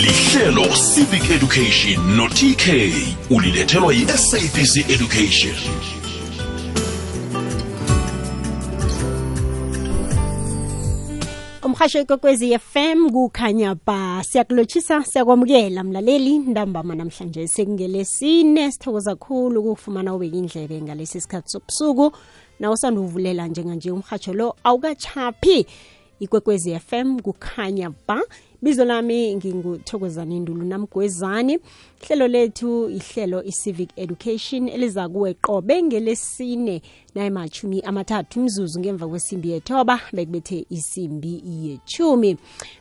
lihlelo civic education no-tk ulilethelwa yi-sabc education. Umhasho ikokwezi FM kukhanya ba siyakulotshisa siyakwamukela mlaleli ntambama namhlanje. Sekungelesine sithokoza kakhulu ukufumana ubeka indlebe ngalesi sikhathi sobusuku. Na usanda uvulela njenganje umhatsho lo awukachaphi ikwekwezi FM kukhanya ba bizo lami nginguthokozani ndulu namgwezani ihlelo lethu ihlelo i-civic education eliza kuwe qobe ngelesine nayimachumi amathathu mzuzu ngemva kwesimbi yethoba bekubethe isimbi yechumi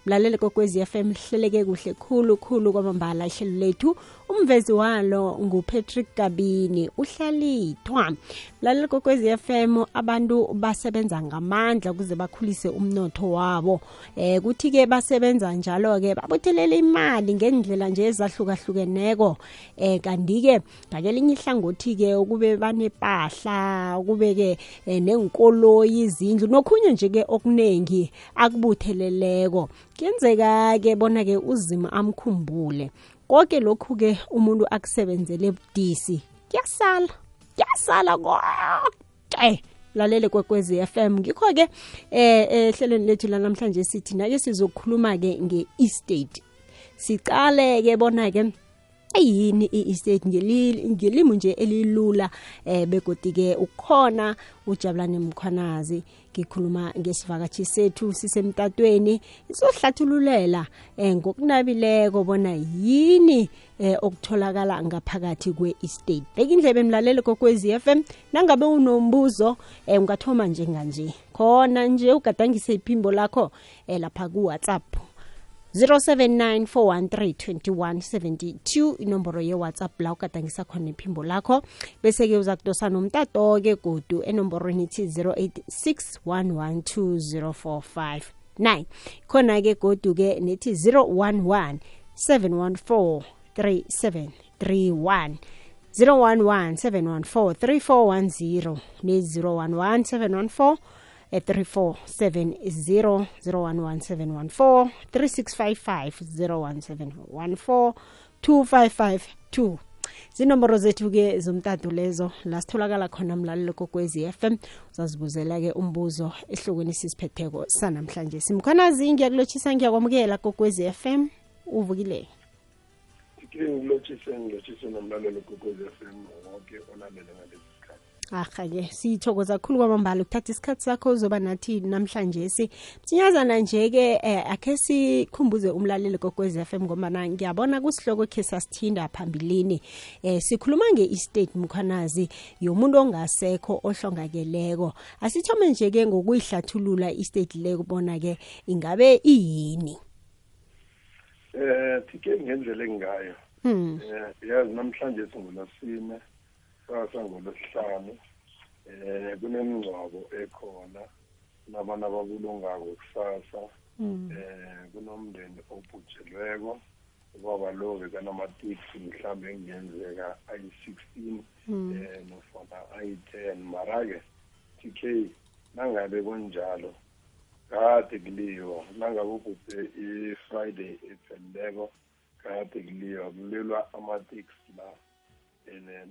mlalele kokwezi FM hleleke kuhle khulu khulu kwamambala ihlelo lethu. Umvezi walo ngupatrick kabini uhlalithwa mlalele kokwezi FM abantu basebenza ngamandla ukuze bakhulise umnotho wabo. Eh kuthi-ke basebenza njalo-ke babuthelele imali ngendlela nje ezahlukahlukeneko. Eh kanti-ke ngakelinye ihlangothi-ke ukube banepahla ukube-ke um nenkoloyi izindlu nokhunye nje-ke okuningi akubutheleleko. Kuyenzeka-ke bona-ke uzima amkhumbule. Konke lokhu-ke umuntu akusebenzele budisi. Kuyasala kuyasala konke lalele kwekwezi FM ngikho-ke eh ehlelweni lethu lanamhlanje sithi nake sizokhuluma-ke nge-estate. Sicale-ke bona-ke yini i-estate ngelimi nje elilula eh begodi-ke ukhona ujabulane mkhwanazi. Ngikhuluma ngesivakatshi sethu sisemtatweni sizohlathululela eh ngokunabileko bona yini eh okutholakala ngaphakathi kwe-estate. Beka indlebe emlaleli kokwezi FM nangabe unombuzo eh ungathoma njenganje khona nje ugadangise iphimbo lakho eh lapha ku-WhatsApp. 0794132172 inomboro yewhatsapp la ugadangisa khona iphimbo lakho. Bese-ke uza kudosa nomtato-ke godu enomborweni ithi 0861120459 khona-ke godu-ke nethi 011 714 3731 011 714 3410 ne-011 714 3470 011 3655 01714 zinomboro zethu-ke zomtatu lezo la sitholakala khona mlalelo kokwezi FM uzazibuzela-ke umbuzo ehlokweni sisiphetheko sanamhlanje. Simkhwanazi ngiyakulotshisa ngiyakwamukela kokwezi FM uvukile. Ngilotshise ngilotshise nomlalelo kokwezi FM wonke olalele ngalesi sikhathi aha-ke sithokoza kakhulu kwamambala ukuthatha isikhathi sakho uzoba nathi namhlanje si. Msinyazana nje-ke eh, akhe sikhumbuze umlaleli kokwezi FM ngombana ngiyabona kusihloko khe sasithinda phambilini. Eh, sikhuluma nge-estate mkhwanazi yomuntu ongasekho ohlongakeleko. Asithome nje-ke ngokuyihlathulula i-estate le kubona-ke ingabe iyini? Eh thike ngendlela engayo hmm. eh yazi namhlanje singolosine sasa ngolosihlanu eh kunemingcwabo ekhona nabantu ababulungako kusasa Hmm. eh kunomndeni obhujelweko ubaba lo bekanama-taxi mhlawumbe engenzeka ayi-16 Hmm. eh nofana ayi-10 mara-ke tk nangabe kunjalo kade kuliwa nangabe ubhubhe i-friday ephelileko kade kuliwa kulelwa ama-taxi la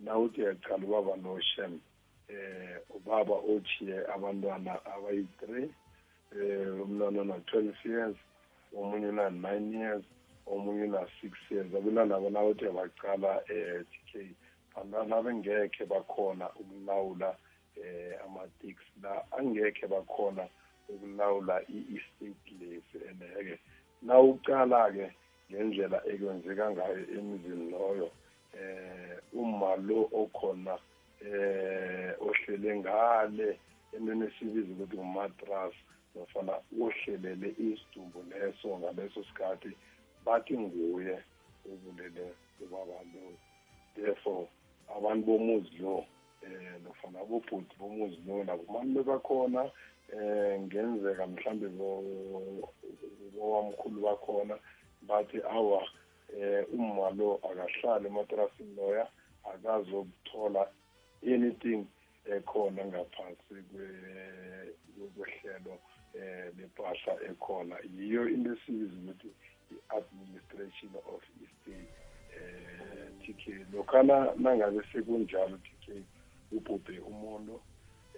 nawuthi uyaqala ubaba noshem eh ubaba othiye abantwana abayi-three eh umntwana una-twelve years omunye una-nine years omunye una-six years. Abantwana nawuthi baqala eh tk bantwana abengekhe bakhona ukulawula eh ama-tix la angekhe bakhona ukulawula i-estate lesi and-ke nawuqala-ke ngendlela ekwenzeka ngayo emizini loyo eh uma lo okhona eh ohlele ngale entweni esibiza ukuthi ngumatras nofana ohlelele isidumbu leso ngaleso sikhathi bathi nguye ubulele ubaba lo. Therefore abantu bomuzi lo eh nofana abobhuti bomuzi lo nakubantu bebakhona eh ngenzeka mhlambe bowamkhulu bakhona bathi awa eh uma lo akahlali ematrasini loya akazokuthola anything ekhona ngaphasi kwe- kwehlelo eh lepahla ekhona. Yiyo into esibiza ukuthi i-administration of estate eh TK lokhana nangabe sekunjalo TK ubhubhe umuntu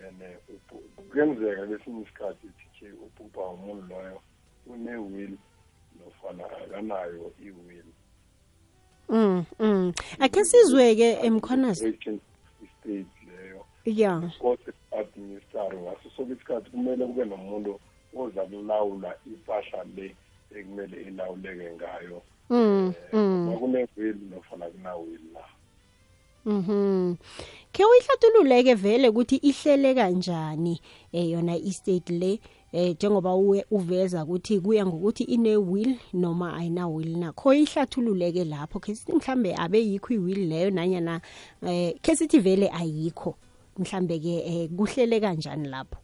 and eh, ubhu- kuyenzeka kwesinye isikhathi TK ubhubha umuntu loyo une-will nofana akanayo i-will. Mm mm. Akhe sizweke Administration estate leyo. Ya administer ngaso soke isikhathi. Kumele kube nomuntu oza kulawula impahla le ekumele ilawuleke ngayo. Um mm. nofana kuna-will la Mhm. Ke uyihlathululeke vele ukuthi ihlele kanjani eh yona estate le eh njengoba uwe uveza ukuthi kuya ngokuthi ine will noma ayina will na. Kho ihlathululeke lapho ke sithi mhlambe abe yikho iwill leyo nanyana eh ke sithi vele ayikho. Mhlambe ke eh kuhlele kanjani lapho.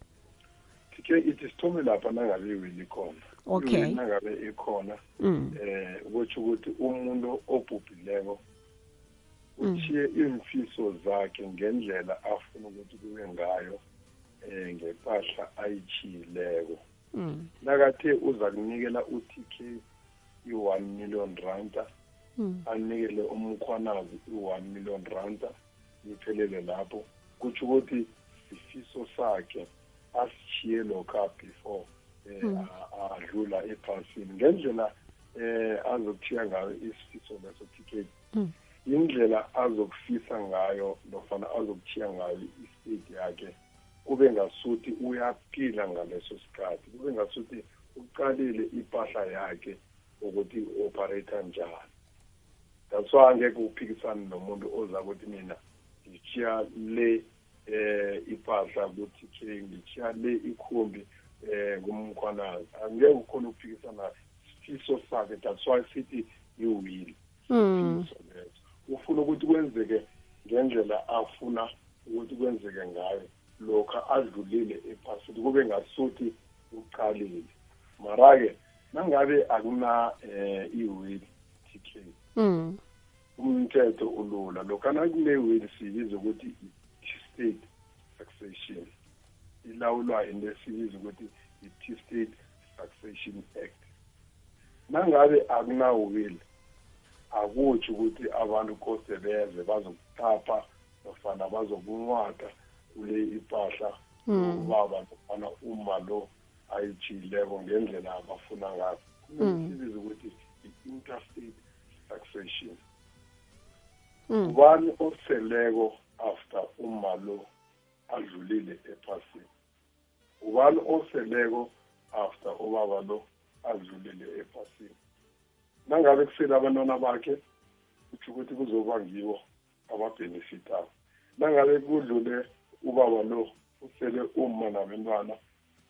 ke ithi sithome lapha nangabe iwili ikhona Okay. Nangabe ikhona Mm. eh kutsho ukuthi umuntu obhubhileko uthiye iimfiso zakhe ngendlela afuna ukuthi kube ngayo um ngempahla ayichiyileko Mm. nakathe uza kunikela u-TK i-one million ranta Mm. anikele umkhwanazi i-one million ranta iphelele lapho kutsho ukuthi isifiso sakhe asichiye lokha before um adlula ephasini ngendlela um azokuthiya ngayo isifiso leso TK. Indlela azokufisa ngayo nofana azokuthiya ngayo istate yakhe kube ngasuthi uyaphila ngaleso sikhathi kube ngasuthi uqalile impahla yakhe ukuthi operator njani. That's why angeke uphikisane nomuntu oza ukuthi mina ngichiya le eh impahla ukuthi ke ngichiya le ikhumbi eh kumkhwanazi. Angeke ukhona ukuphikisana isifiso sakhe that's why sithi i-will Mm. Ufuna ukuthi kwenzeke ngendlela afuna ukuthi kwenzeke ngayo lokha adlulile ephasini kube ngasuthi uqalile. Mara-ke nangabe akuna eh i-will TK Mm. umthetho ulula. Lokha nakune-will siyibiza ukuthi i-state succession ilawulwa into esibiza ukuthi i-state succession act. Nangabe akuna-will akutsho ukuthi abantu kose beze bazokutapha nofana bazokunwata kule impahla ubaba nofana uma lo ayijiyileko ngendlela abafuna ngayo. Sibiza ukuthi i-interstate succession Mm. ubani oseleko after uma lo adlulile ephasini? Ubani oseleko after ubaba lo adlulile ephasini? Nangabe kusele abantwana bakhe kutsho ukuthi kuzoba ngiwo ababhenefitako nangabe kudlule ubaba lo usele uma nabentwana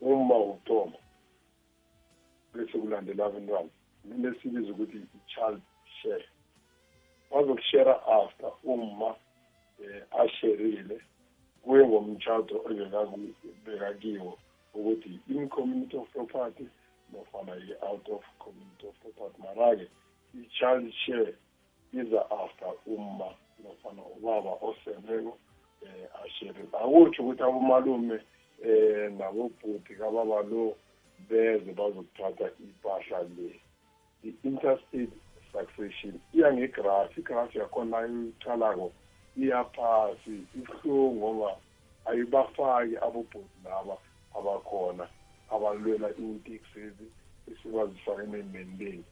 uma utoma bese kulandela abantwana mine sibiza ukuthi i-child share. Bazokushera after uma eh, asherile kuye ngomtshato ebekakiwo ukuthi in community of property nofana i-out of community of property mara-ke i-child share iza after umma nofana ubaba oseleko eh ashere. Akutsho ukuthi abomalume eh nabobhuti kababa lo beze bazokuthatha ipahla le. I-interstate succession iya ngegraph igraph yakhona ayicalako iyaphasi ihlungu ngoba ayibafaki abobhuti laba abakhona abalwela iintexezi esibazifaka emendeni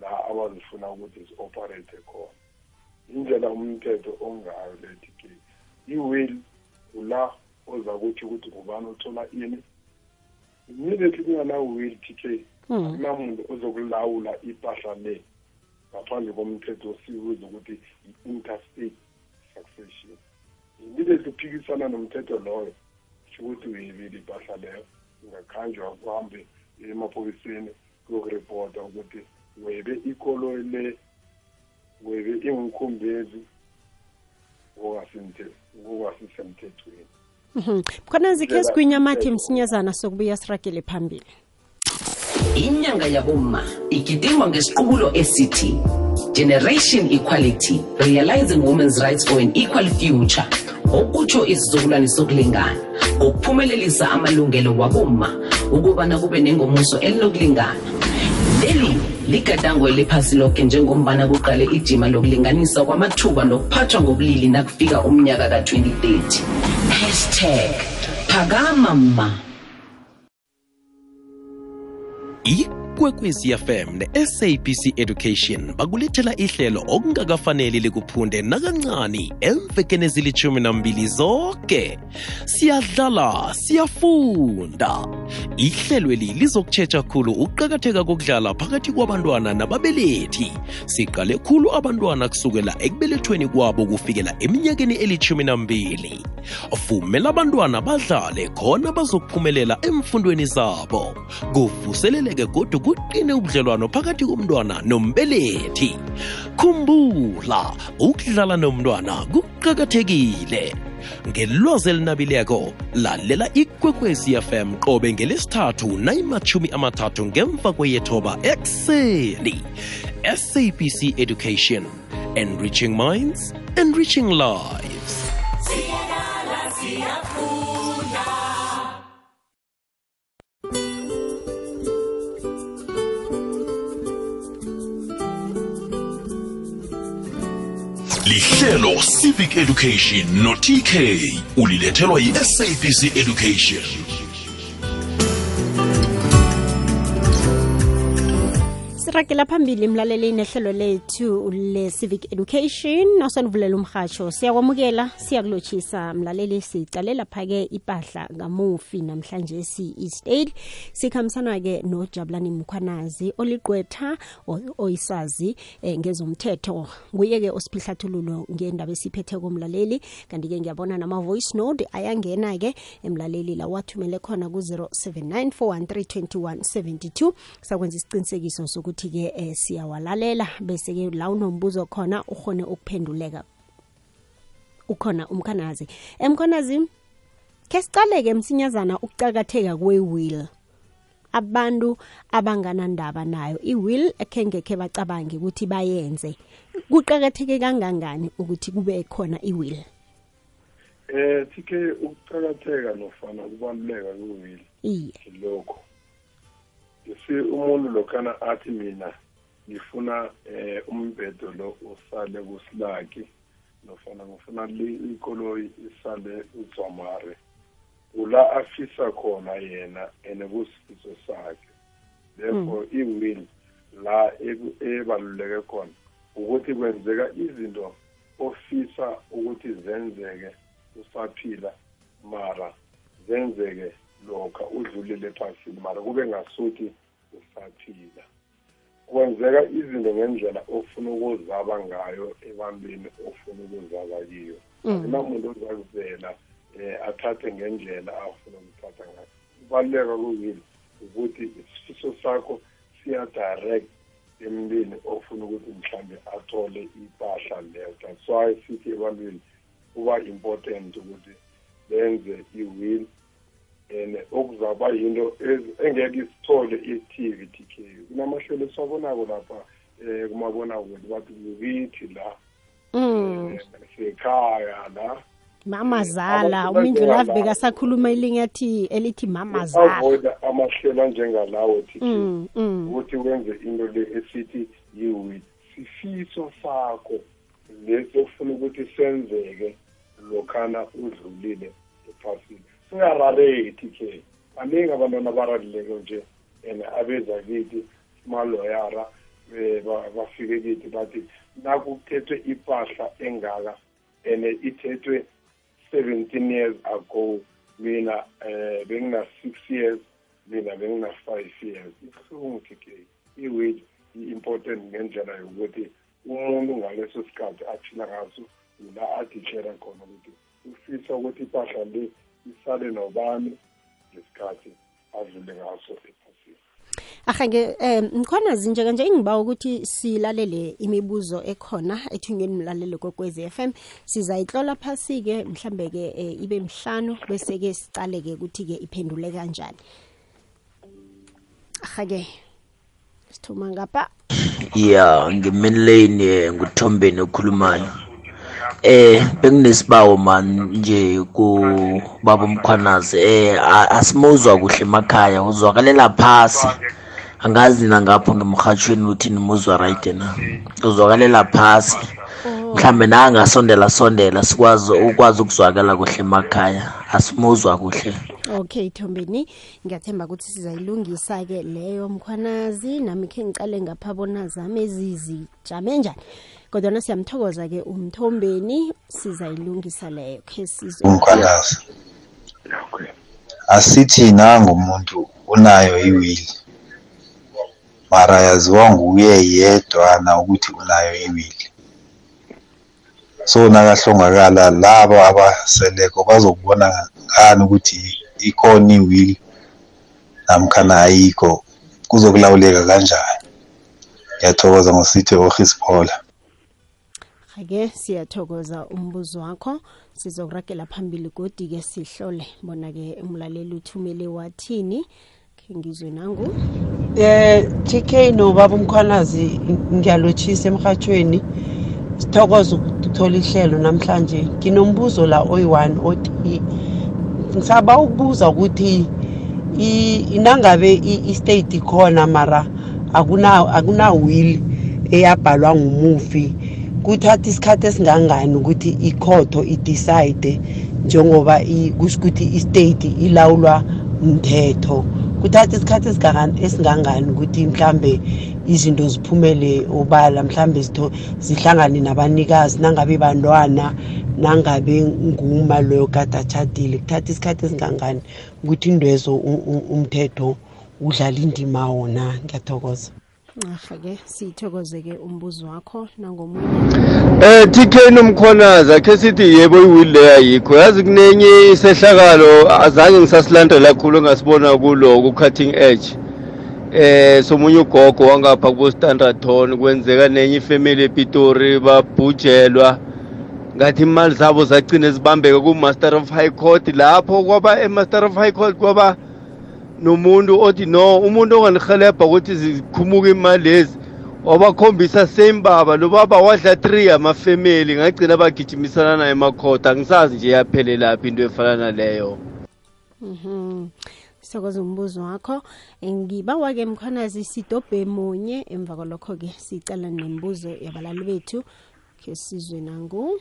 la abazifuna ukuthi zi-operate khona. Indlela umthetho ongayo lethi ke i-will ula oza kuthi ukuthi ngubani uthola ini? Immediately kungana-will t k Mm. akunamuntu ozokulawula impahla le ngaphandle komthetho osibuza ukuthi i-interstate succession. Immediately uphikisana nomthetho loyo sho ukuthi uyibile impahla leyo ingakhanjwa kuhambe emapolisini kuyokuripota ukuthi webe ikoloyi le webe ingumkhumbezi ngokasisemthethweni Mhm. Khona zikhe sigwinya amathi msinyazana sokubuya siragele phambili. inyanga yabomma igidingwa ngesiqubulo esithi generation equality realizing women's rights for an equal future okutsho isizukulwane sokulingana ngokuphumelelisa amalungelo wabomma ukubana kube nengomuso elinokulingana leli ligadango eliphasi lonke njengombana kuqale ijima lokulinganisa kwamathuba nokuphathwa ngobulili nakufika umnyaka ka-2030 hashtag phakama ma ikwekwezi fm ne-sabc education bakulethela ihlelo okungakafaneli likuphunde nakancani emvekeni ezilithumi nambili zonke siyadlala siyafunda. Ihlelweli lizokutshetsha khulu ukuqakatheka kokudlala phakathi kwabantwana nababelethi. Siqale khulu abantwana kusukela ekubelethweni kwabo kufikela eminyakeni elithumi nambili. Vumela abantwana badlale khona bazokuphumelela emfundweni zabo. Kuvuseleleke kodwa kuqine ubudlelwano phakathi komntwana nombelethi. Khumbula ukudlala nomntwana kuqakathekile. Ngelwazi elinabileko lalela ikwekwezi fm qobe ngelesithathu nayimathumi amathathu ngemva kweyethoba ekuseni. Sabc education enriching minds enriching lives lihlelo civic education no-tk ulilethelwa yi-sabc education. Sirakela phambili mlaleli nehlelo lethu le-civic education osanivulela umhasho siyakwamukela siyakulotshisa mlaleli sicalela phake ipahla ngamufi namhlanje si-east aid. Sikhambisana-ke nojabulani mkhwanazi oliqwetha o- oyisazi eh, ngezomthetho. Nguye-ke osiphihlathululo ngendaba esiphethe komlaleli kanti-ke ngiyabona nama-voice note ayangena-ke emlaleli la wathumele khona ku-079 413 sakwenza isiqinisekiso sokuthi-ke um siyawalalela. Bese-ke la unombuzo khona ukhone ukuphenduleka ukhona umkhanazi. Emkhanazi khe sicaleke msinyazana ukucakatheka kwe-will. Abantu abanganandaba nayo i-will ekhe ngekhe bacabange ukuthi bayenze kuqakatheke kangangani ukuthi kube khona i-will? Eh tike ukuqakatheka nofana ukubaluleka kuwili iye. lokho yisi umuntu lokhana athi mina ngifuna eh umbhedo lo usale kusilaki nofana ngifuna li- ikoloyi isale udzwamare ula afisa khona yena ene kusifiso sakhe. Therefore i-will la ebaluleke khona ukuthi kwenzeka izinto ofisa ukuthi zenzeke usaphila mara zenzeke lokha udlulile ephasini mara kube ngasuthi usaphila. Kwenzeka izinto ngendlela ofuna ukuzaba ngayo ebantwini ofuna ukuzaba kiyo. Akunamuntu ozakuvela um athathe ngendlela afuna ukuthatha ngayo. Kubaluleka kuyini? Ukuthi isifiso sakho siya-direct emntwini ofuna ukuthi mhlambe athole ipahla leyo. That's why sithi ebantwini kuba important ukuthi benze i-will and okuzaba yinto engeke isithole i-tv tk kunamahlelo esiwabonako lapha um kumabonakude bathi kukithi la. Eh, sekhaya la. Mamazala abantu umindlu benziwa lavi lapho. bekasakhuluma ilingathi elithi mamazala. Avoida amahlelo anjengalawo tk mm, mm. ukuthi wenze into le esithi yi-will sifiso sakho lesi ofuna ukuthi senzeke lokhana udlulile ephasini. Singarareki ke baningi abantwana abaralileko nje and abeza kithi maloyara eh, ba- bafike kithi bathi nakuthethwe ipahla engaka and ithethwe 17 years ago. Mina eh bengina 6 years mina bengina 5 years. Ibuhlungu ke i-will i-important ngendlela yokuthi umuntu ngaleso sikhathi athina ngaso la adiclare khona ukuthi ufisa ukuthi ipahla le isale nobani ngesikhathi adlule ngaso ephasini. Ahake um mkhona zinje kanje ingiba ukuthi silalele imibuzo ekhona ethunyweni mlalele kokwezi FM sizayitlola phasi-ke mhlambe-ke um ibe mhlanu bese-ke sicale-ke ukuthi-ke iphendule kanjani. Ahake sithuma ngapha. Ya ngeminlane nguthombeni okhulumayo eh benginesibawo manje kubaba umkhwanazi eh a- asimuzwa kuhle emakhaya uzwakalela phasi. Angazi nangapho ngemrhatshweni uthini muzwa right na? Uzwakalela phasi. Mhlambe na angasondela sondela sikwazi ukwazi ukuzwakala kuhle emakhaya. Asimuzwa kuhle. Okay thombeni ngiyathemba ukuthi sizayilungisa-ke leyo mkhwanazi. Nami khe ngicale ngapha bona zami ezizijame njani? Kodwana siyamthokoza-ke umthombeni sizayilungisa leyo khe sizwe. Umkhwanazi asithi nangumuntu unayo iwili mara yaziwa nguye yedwana ukuthi unayo iwili. So nakahlongakala labo abaseleko bazokubona ngani ukuthi ikhona iwili namkhana ayikho kuzokulawuleka kanjani? Ngiyathokoza ngosithi ohisiphola ake siyathokoza umbuzo wakho. Sizokuragela phambili godi-ke sihlole. Bona-ke umlaleli uthumele wathini? Khe ngizwe nangu. Eh TK nobaba umkhwanazi ngiyalotshisa emhathweni sithokoza ukuthola ihlelo namhlanje. Nginombuzo la oyi-one othi ngisaba ukubuza ukuthi i- inangabe i- i-state ikhona mara akuna akuna will eyabhalwa ngumufi. Kuthatha isikhathi esingangani ukuthi ikhotho idecide njengoba i- kusho ukuthi i-state ilawulwa mthetho kuthatha isikhathi esingangani ukuthi mhlambe izinto ziphumele obala mhlambe zihlangane nabanikazi nangabe bantwana nangabe nguma loyo kade atshadile kuthatha isikhathi esingangani ukuthi indwezo umthetho udlala indima wona. Ngiyathokoza. Arha-ke siyithokoze-ke umbuzo wakho nangomunye. Eh TK nomkhonaza ke sithi yebo iwill leyo ayikho. Yazi kunenye isehlakalo azange ngisasilandela kakhulu engasibona kulo ku cutting edge. Eh somunye ugogo wangapha ku standard ton kwenzeka nenye ifamily ePitori babhujelwa. Ngathi imali zabo zagcine zibambeka ku Master of High Court lapho kwaba e Master of High Court kwaba nomuntu othi no umuntu onganihelebha ukuthi zikhumuke imali lezi wabakhombisa same baba lo baba wadla 3 amafamily ngagcina bagijimisana naye emakhotha. Angisazi nje yaphelelaphi into efana naleyo. Mhm. Sithokoza umbuzo wakho. Ngibawa-ke mkhwanazi sidobhe munye emva kwalokho-ke sicala nembuzo yabalali bethu khe sizwe nangu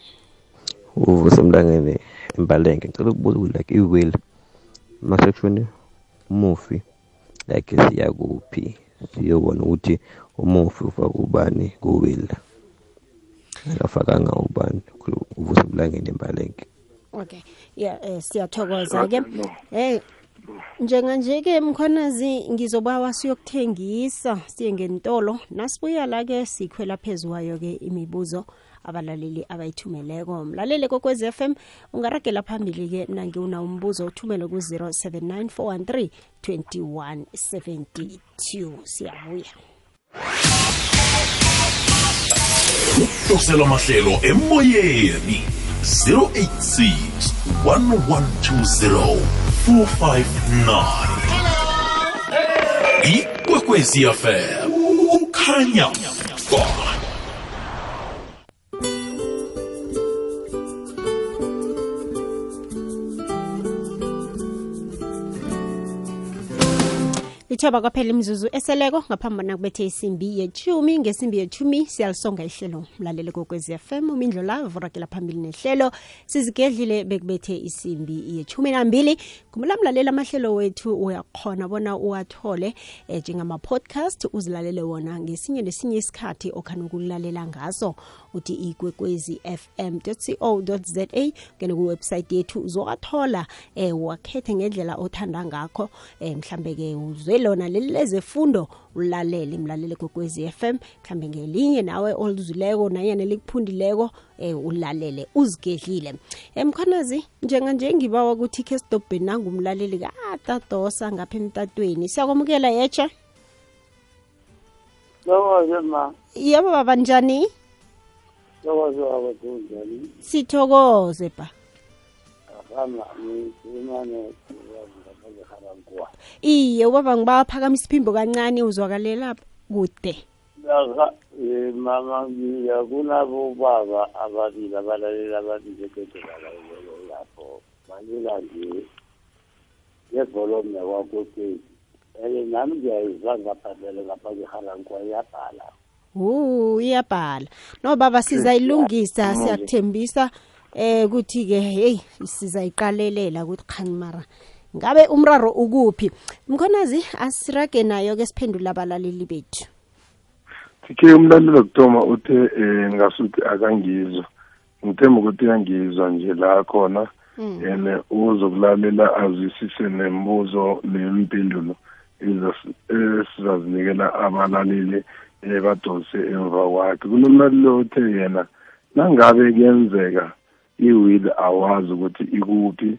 uvusemlangene imbalenge ngicela ukubuza ukuthi like iwill masekshoni umufi. Like siya kuphi siyobona ukuthi umufi ufaka ubani kuwila akafakanga ubani uvusemlangene embalenke okay ya eh, siyathokoza-ke. Hey njenganje-ke mkhwanazi ngizobawa siyokuthengisa siye ngentolo nasibuya la-ke sikhwela phezu kwayo-ke imibuzo abalaleli abayithumeleko. Mlaleli kokwez f m ungaragela phambili-ke mna ngiwuna umbuzo uthumele ku-079 413 2172 siyabuya. Uhloselwa mahlelo emoyeni 086 1120 459 ikwekwezi fm ukhanya. ba lithoba kwaphela imizuzu eseleko ngaphambi bona kubethe isimbi yechumi ngesimbi yechumi siyalisonga ihlelo. Mlaleli kokwezi fm umindlo la vurakela phambili nehlelo sizigedlile bekubethe isimbi yechumi nambili. Kumela mlaleli amahlelo wethu uyakhona bona uwathole eh, njengama-podcast uzilalele wona ngesinye nesinye isikhathi okhani ukulalela ngaso. Uthi ikwekwezi fm co za ngene yethu uzowathola um wakhethe ngendlela othanda ngakho um mhlambe-ke uzwe lona leli lezefundo ulalele mlalele kwekwezi FM mhlambe ngelinye nawe oluzileko nanyana likuphundileko eh ulalele uzigedlile. Emkhanazi njenganje ngibawa ukuthi ke sidobheni nangumlaleli katadosa ngapha emtatweni. Siyakwamukela yecha Lokoze ma, yebo baba njani? Lokoze baba kunjani? sithokoze ba ngaphandle harankwa. Iye ubaba ngibaphakamisa iphimbo kancane uzwakalela kude. Laka eh, mama ngiya kunabo baba ababili abalalela ababili ekedela lapho. Balela nje ngevolume yakwakho um nami ngiyayizwa ngabhalele ngapha kwehalankuwa iyabhala. Wu iyabhala. No baba sizayilungisa siyakuthembisa eh ukuthi ke hey sizayiqalelela ukuthi khani mara ngabe umraro ukuphi? Mkhonazi asirage nayo ke siphendula abalaleli bethu. TK umlaleli wokuthoma uthe eh ngasuthi akangizwa. Ngithemba ukuthi uyangizwa nje la khona. And uzokulalela azwisise nembuzo nempendulo esizazinikela abalaleli eh badose emva kwakhe. Kunomlaleli othe yena nangabe kuyenzeka iwill awazi ukuthi ikuphi.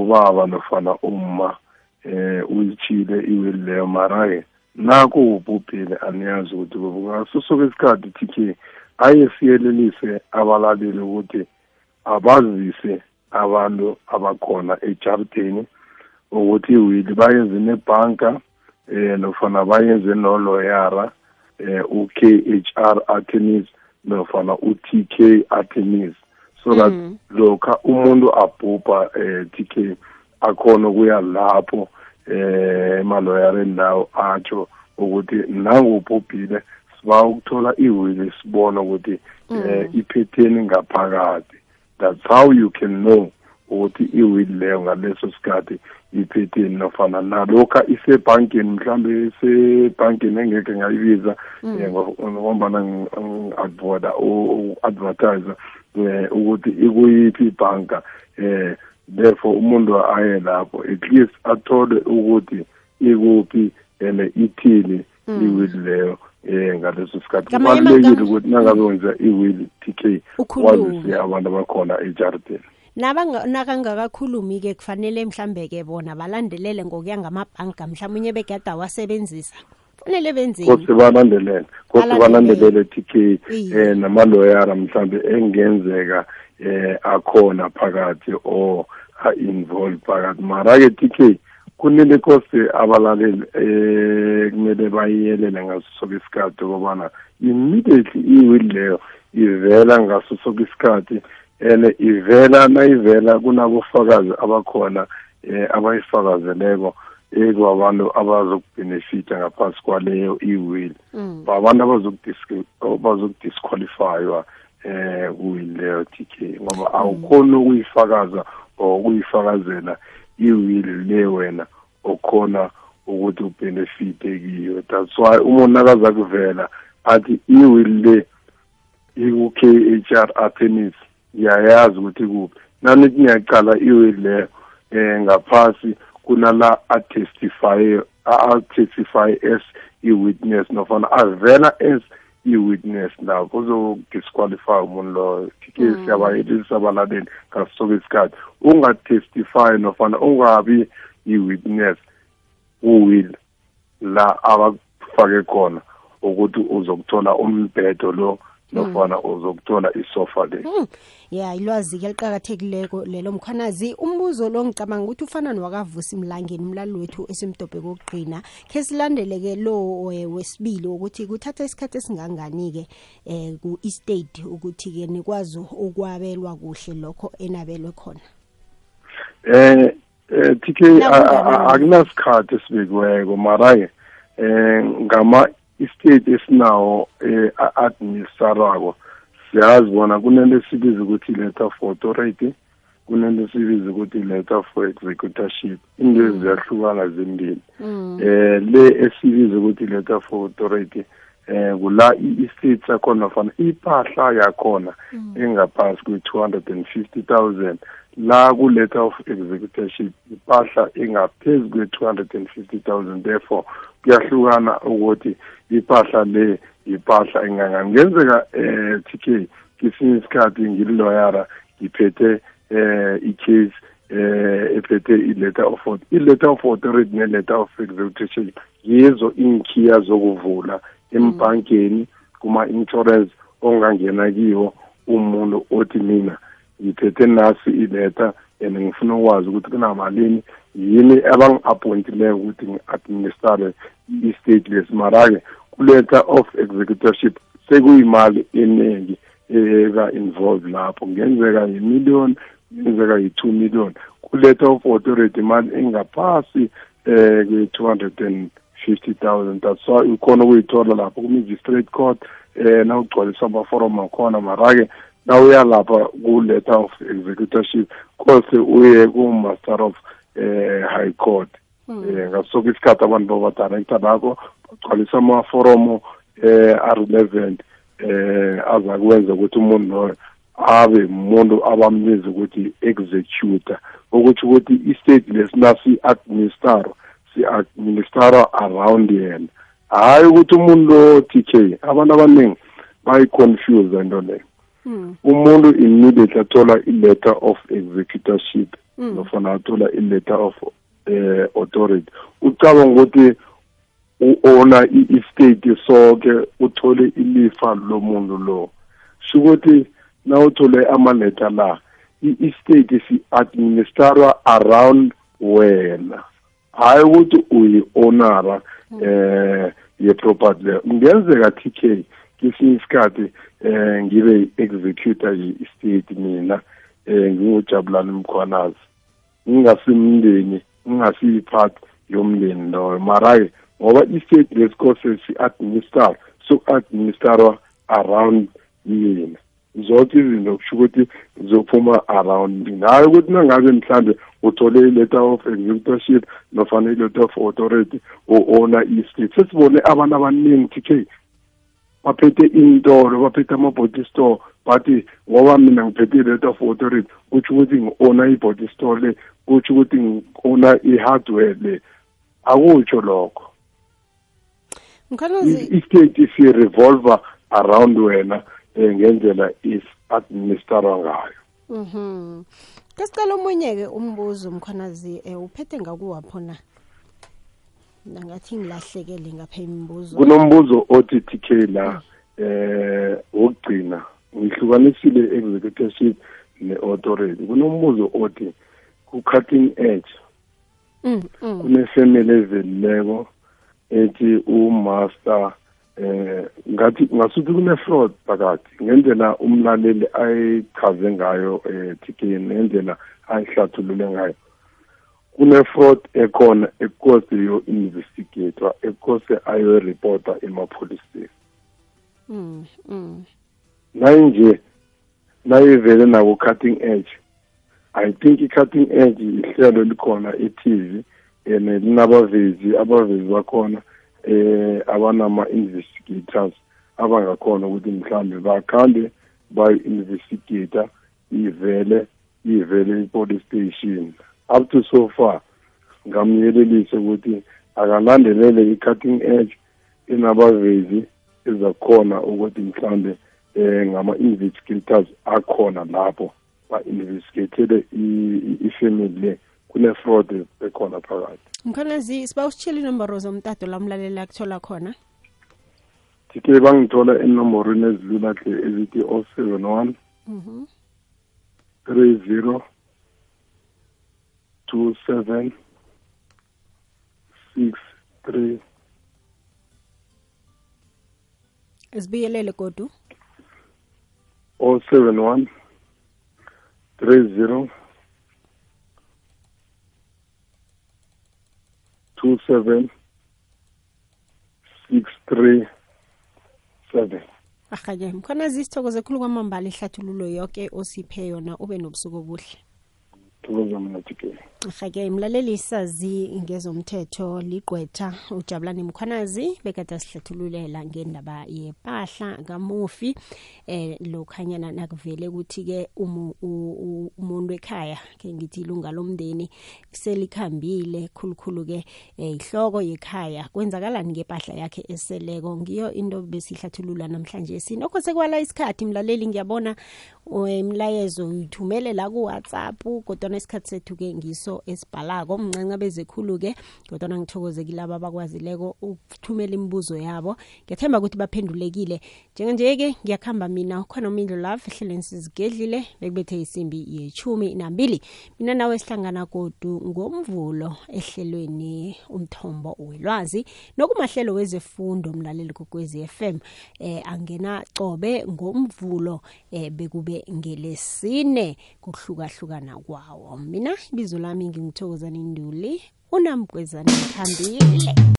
Ubaba nofana umma eh uyithile iwill leyo mara-ke nakho ubhubhile aniyazi ukuthi ngaso soke isikhathi TK aye siyelelise abalaleli ukuthi abazise abantu abakhona ejarideni ukuthi iwili bayenze nebhanka eh nofana bayenze noloyara eh u-KHR attorneys nofana u-TK attorneys so that lokha umuntu abhubha eh TK akhona ukuya lapho eh emaloyareni lawo atsho ukuthi nangubhubhile siba ukuthola iwili sibona ukuthi eh iphetheni ngaphakathi that's how you can know ukuthi iwili leyo ngaleso sikhathi iphetheni nofana nalokha isebhankeni mhlambe isebhankeni engeke ngayibiza eh, ngo- ngombana ngi-advoda u-advertiser um ukuthi ikuyiphi ibhanka um therefore umuntu aye lapho at least athole ukuthi ikuphi and ithini iwili leyo um ngaleso sikhathi. Kubalulekile ukuthi nangabe wenza iwili t k Ukhulume. wazise abantu abakhona ejarideni. Nabanga- nakangakakhulumi ke kufanele mhlambe ke bona balandelele ngokuya ngamabhanka mhlawumbe begada awasebenzisa. Kufanele benzeni kose balandelele kose Balandelele. balandelele t k Iye. um namaloyara mhlambe engenzeka um akhona phakathi or a-involve phakathi mara-ke t k kunile kose abalaleli um kumele bayiyelele ngaso soke isikhathi ukubana immediately iwili leyo ivela ngaso soke isikhathi and ivela nayivela kunabofakazi abakhona um abayifakazeleko ekwabantu abazokubenefita ngaphansi kwaleyo iwill. Babantu abazokudis- abazokudisqualifywa eh kuwill leyo TK ngoba awukhoni ukuyifakaza or ukuyifakazela iwill le wena okhona ukuthi ubenefite kiyo. That's why umuntu nakaza kuvela athi iwill le iku-KHR attorneys ngiyayazi ukuthi kuphi nanithi ngiyaqala iwill leyo um ngaphasi kunala atestify a-testify as i-witness nofana avela as i-witness lapho uzodisqualify umuntu loyo. Tike siyabayelelisa abalaleli ngaso soke isikhathi. Ungatestify nofana ungabi i-witness uwill la abakufake khona ukuthi uzokuthola umbhedo lo nofana uzokuthola isofa le Hmm. ya ilwazi-ke liqakathekileko lelo mkhwanazi umbuzo lo ngicabanga ukuthi ufana nowakavusi mlangeni umlali wethu esimdobhe kokugqina khe silandele-ke lo eh, wesibili ukuthi kuthatha isikhathi esingangani-ke um ku-estate ukuthi-ke nikwazi ukwabelwa kuhle lokho enabelwe khona eh eh TK Nakunjalo. akunasikhathi esibekiweko mara-ke eh ngama estate esinawo eh administrarako. Siyazi bona kunento esibiza ukuthi letter for authority kunento esibiza ukuthi letter for executorship. Into eziyahlukana zimbili. Eh le esibiza ukuthi letter for authority eh kula i-estate sakhona nofana ipahla yakhona engaphasi kwe-250,000 la ku-letter of executorship ipahla engaphezu kwe-250,000 therefore kuyahlukana ukuthi ipahla le ipahla engangani ngenzeka eh TK kesinye isikhathi ngililoyara ngiphethe eh i-case eh ephethe i-letter of i-letter of authority ne-letter of execution. Yizo inkhiya zokuvula embhankeni kuma-insurance ongangena kiwo umuntu othi mina ngiphethe nasi ileta and ngifuna ukwazi ukuthi kunamalini yini abangi-appointileko ukuthi ngi-administrare i-state lesi? Mara-ke ku-letter of executorship sekuyimali eningi eka-involve lapho. Ngenzeka yi-million kungenzeka yi-two million. Ku-letter of authority imali engaphasi um kwe-two hundred and fifty thousand. That's ukhona ukuyithola lapho ku-magistrate court um nawugcwalisa amaforum akhona. Mara-ke nawuya lapha ku-letter of executorship kose uye ku-master of eh high court. Eh ngasoke isikhathi abantu babadirector bakho bagcwalisa amaforomo eh a-relevant eh aza kwenza ukuthi umuntu loyo abe umuntu abambiza ukuthi executor. Ukuthi ukuthi i-state lesina si-administara si-administara around yena. Hayi ukuthi umuntu lo TK abantu abaningi bayi-confuse into leyo umuntu immediately athola i-letter of executorship nofana athola i-letter of uh, authority. Ucabanga ukuthi u-ona i-estate soke uthole ilifa lomuntu lo. Shukuthi nawuthole amaletha la i-estate si-administerwa around wena. Hayi ukuthi uyi-onara um ye-property leyo. Kungenzeka k kesinye isikhathi um ngibe yi-executor ye-estate mina eh ngingujabulani mkhwanazi. Ngingasimndeni ngingasiyiphathi yomndeni loyo. Mara-ke ngoba i-state lesikose si-administrar soku-administrarwa around yena. Zonke izinto kusho ukuthi zizophuma around. Mina hayi ukuthi nangabe mhlambe uthole i-letter of executorship nofana i-letter of authority o-owner i-state sesibone abantu abaningi TK baphethe intolo baphethe ama-body store bathi ngoba mina ngiphethe i-letter of authority kutsho ukuthi ngi-owner i-body store le kutsho ukuthi ngi-owner i-hardware le. Akutsho lokho. I-state si-revolver around wena um ngendlela is-administrarwa ngayo. Mhm. Kasicela omunye-ke umbuzo mkhwanazi um uphethe ngakuwapho na? Nangathi ngilahlekele ngapha imibuzo. Kunombuzo othi TK la eh wokugcina ngihlukanisile executorship ne-authority. Kunombuzo othi ku-cutting edge Mm, mm. kunefamily evelileko ethi umaster eh ngathi ngasuthi kune-fraud phakathi ngendlela umlaleli ayichaze ngayo eh TK ngendlela ayihlathulule ngayo. Kune-fraud ekhona ekose yo-investigator ekose ayoreporta ema-police station Mm, mm. nayinje nayivele naku-cutting edge i think i-cutting edge ihlelo likhona e-tv and linabavezi abavezi bakhona eh abanama-investigators abangakhona ukuthi mhlambe bakhambe bayi-investigator ivele ivele i-police station up to so far. Ngamyelelise ukuthi akalandelele i-cutting edge enabavezi ezakhona ukuthi mhlambe um ngama-investigators akhona lapho ba-investigatele ifamily le kune-fraud ekhona phakathi. Mkhanazi siba usitshela inomboro zomtato lamlaleli akuthola khona? Tike bangithola enomborweni ezilula hle ezithi o seven one Mhm. three zero two seven six three. Zibuyelele godu o seven one three zero two seven six three seven. Ahake mkhwanazi sithokoze khulu kwamambala ihlathululo yoke osiphe yona ube nobusuku obuhle. Thokoza mina tike ahake mlaleli sazi ngezomthetho ligqwetha ujabulani mkhwanazi bekade asihlathululela ngendaba yepahla kamufi eh lokhanyana nakuvele ukuthi-ke umu- u- u- umuntu ekhaya ke ngithi ilunga lomndeni selikhambile khulukhulu-ke eh, ihloko yekhaya. Kwenzakalani ngepahla yakhe eseleko? Ngiyo into besihlathulula namhlanje. Sinokho sekwala isikhathi mlaleli ngiyabona umlayezo uyithumele la ku-whatsapp kodwana isikhathi sethu-ke ngiso esibhalako mncanca bezekhulu-ke kodwana ngithokozekile aba abakwazileko ukuthumela imibuzo yabo. Ngiyathemba ukuthi baphendulekile. Njenganje-ke ngiyakuhamba mina ukhona umindlo love ehlelweni sizigedlile bekubethe isimbi yechumi nambili. Mina nawe sihlangana kodu ngomvulo ehlelweni umthombo welwazi nokumahlelo wezefundo mlaleli kokwezi FM eh angena cobe ngomvulo eh bekube ngelesine kuhlukahlukana kwawo. Mina ibizo lami ngimthokoza ninduli unamgwezane mthambile